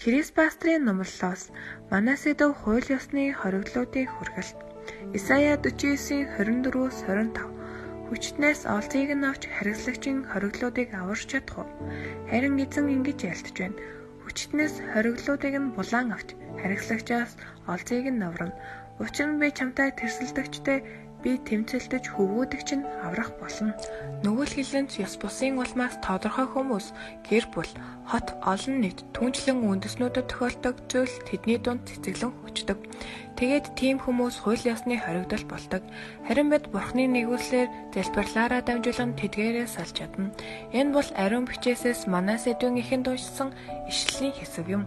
Криспастрийн номлолоос Манасэдов хууль ёсны хориглолтын хүргэлт Исая 49-ийн 24-өөс 25 Хүчтнээс олзыг нь авч хариуцлагчийн хориглолтыг аварч чадах уу? Харин эзэн ингэж ялтж байна. Хүчтнээс хориглолтыг нь булаан авч хариуцлагчаас олзыг нь аварна. Учир нь би чамтай тэрсэлдэгчтэй би тэмцэлдэж хөвгүүдийг чинь аврах болно. Нөгөө л хэлэнц ёс бусын улмаас тодорхой хүмүүс гэр бүл хот олон нийт түнчлэн үндэснүүдэд тохиолдог зүйл тэдний дунд цэцэглэн хүчдэг. Тэгээд тийм хүмүүс хууль ёсны хоригдол болдог. Харин бид Бурхны нэгүслэр залбирлаараа дамжуулан тэдгээрээ салж чадна. Энэ бол ариун бичээсээс манаас эдвэн ихэнд уншсан ишлэлийн хэсэг юм.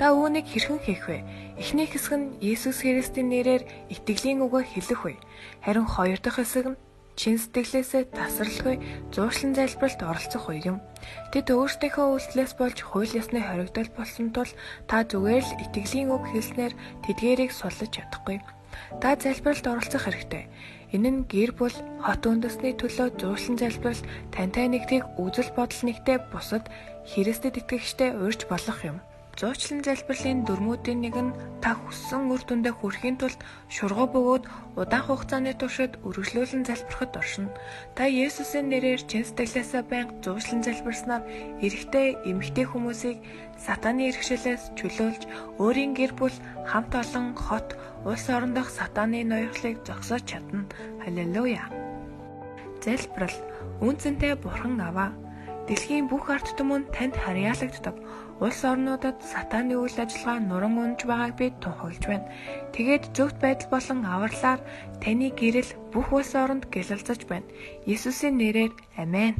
Та үүнийг хэрхэн хийх вэ? Эхний хэсэг нь Есүс Христийн нэрээр итгэлийн үгөө хэлэх вэ? Харин хоёр дахь хэсэг нь чин сэтгэлээсээ тасралгүй зуушлан залбиралд оролцох үе юм. Тэд өөрсдийнхөө үйлдэлээс болж хууль ёсны хоригдол болсон тул та зүгээр л итгэлийн үг хэлснээр тэдгээрийг суллаж чадахгүй. Та залбиралд оролцох хэрэгтэй. Энэ нь гэр бүл хот үндэсний төлөө зуушлан залбирал тантай нэгтийг үзэл бодол нэгтэй бусад Христэд итгэгчтэй уурж болох юм. Зуучлан залбирлын дөрмүүдийн нэг нь та хүссэн үр дүндээ хүрэхийн тулд шургуу бөгөөд удаан хугацааны туршид үргэлжлүүлэн залбирахад оршино. Та Есүсийн нэрээр чин сэтгэлээсээ байнга зуучлан залбирснаар эрэгтэй, эмэгтэй хүмүүсийг сатааны иргэшэлээс чөлөөлж өөрийн гэр бүл, хамт олон хот, улс орон дахь сатааны ноёрхлыг зогсоож чадна. Халелуя. Залбирал. Үнцэнтэй бурхан аваа. Дэлхийн бүх ард түмэн танд харьяалагддаг улс орнуудад сатааны үйл ажиллагаа нуран унж байгааг би тунхаглаж байна. Тэгээд зөвхт байдал болон авралаар таны гэрэл бүх улс оронд гэлэлцэж байна. Есүсийн нэрээр амен.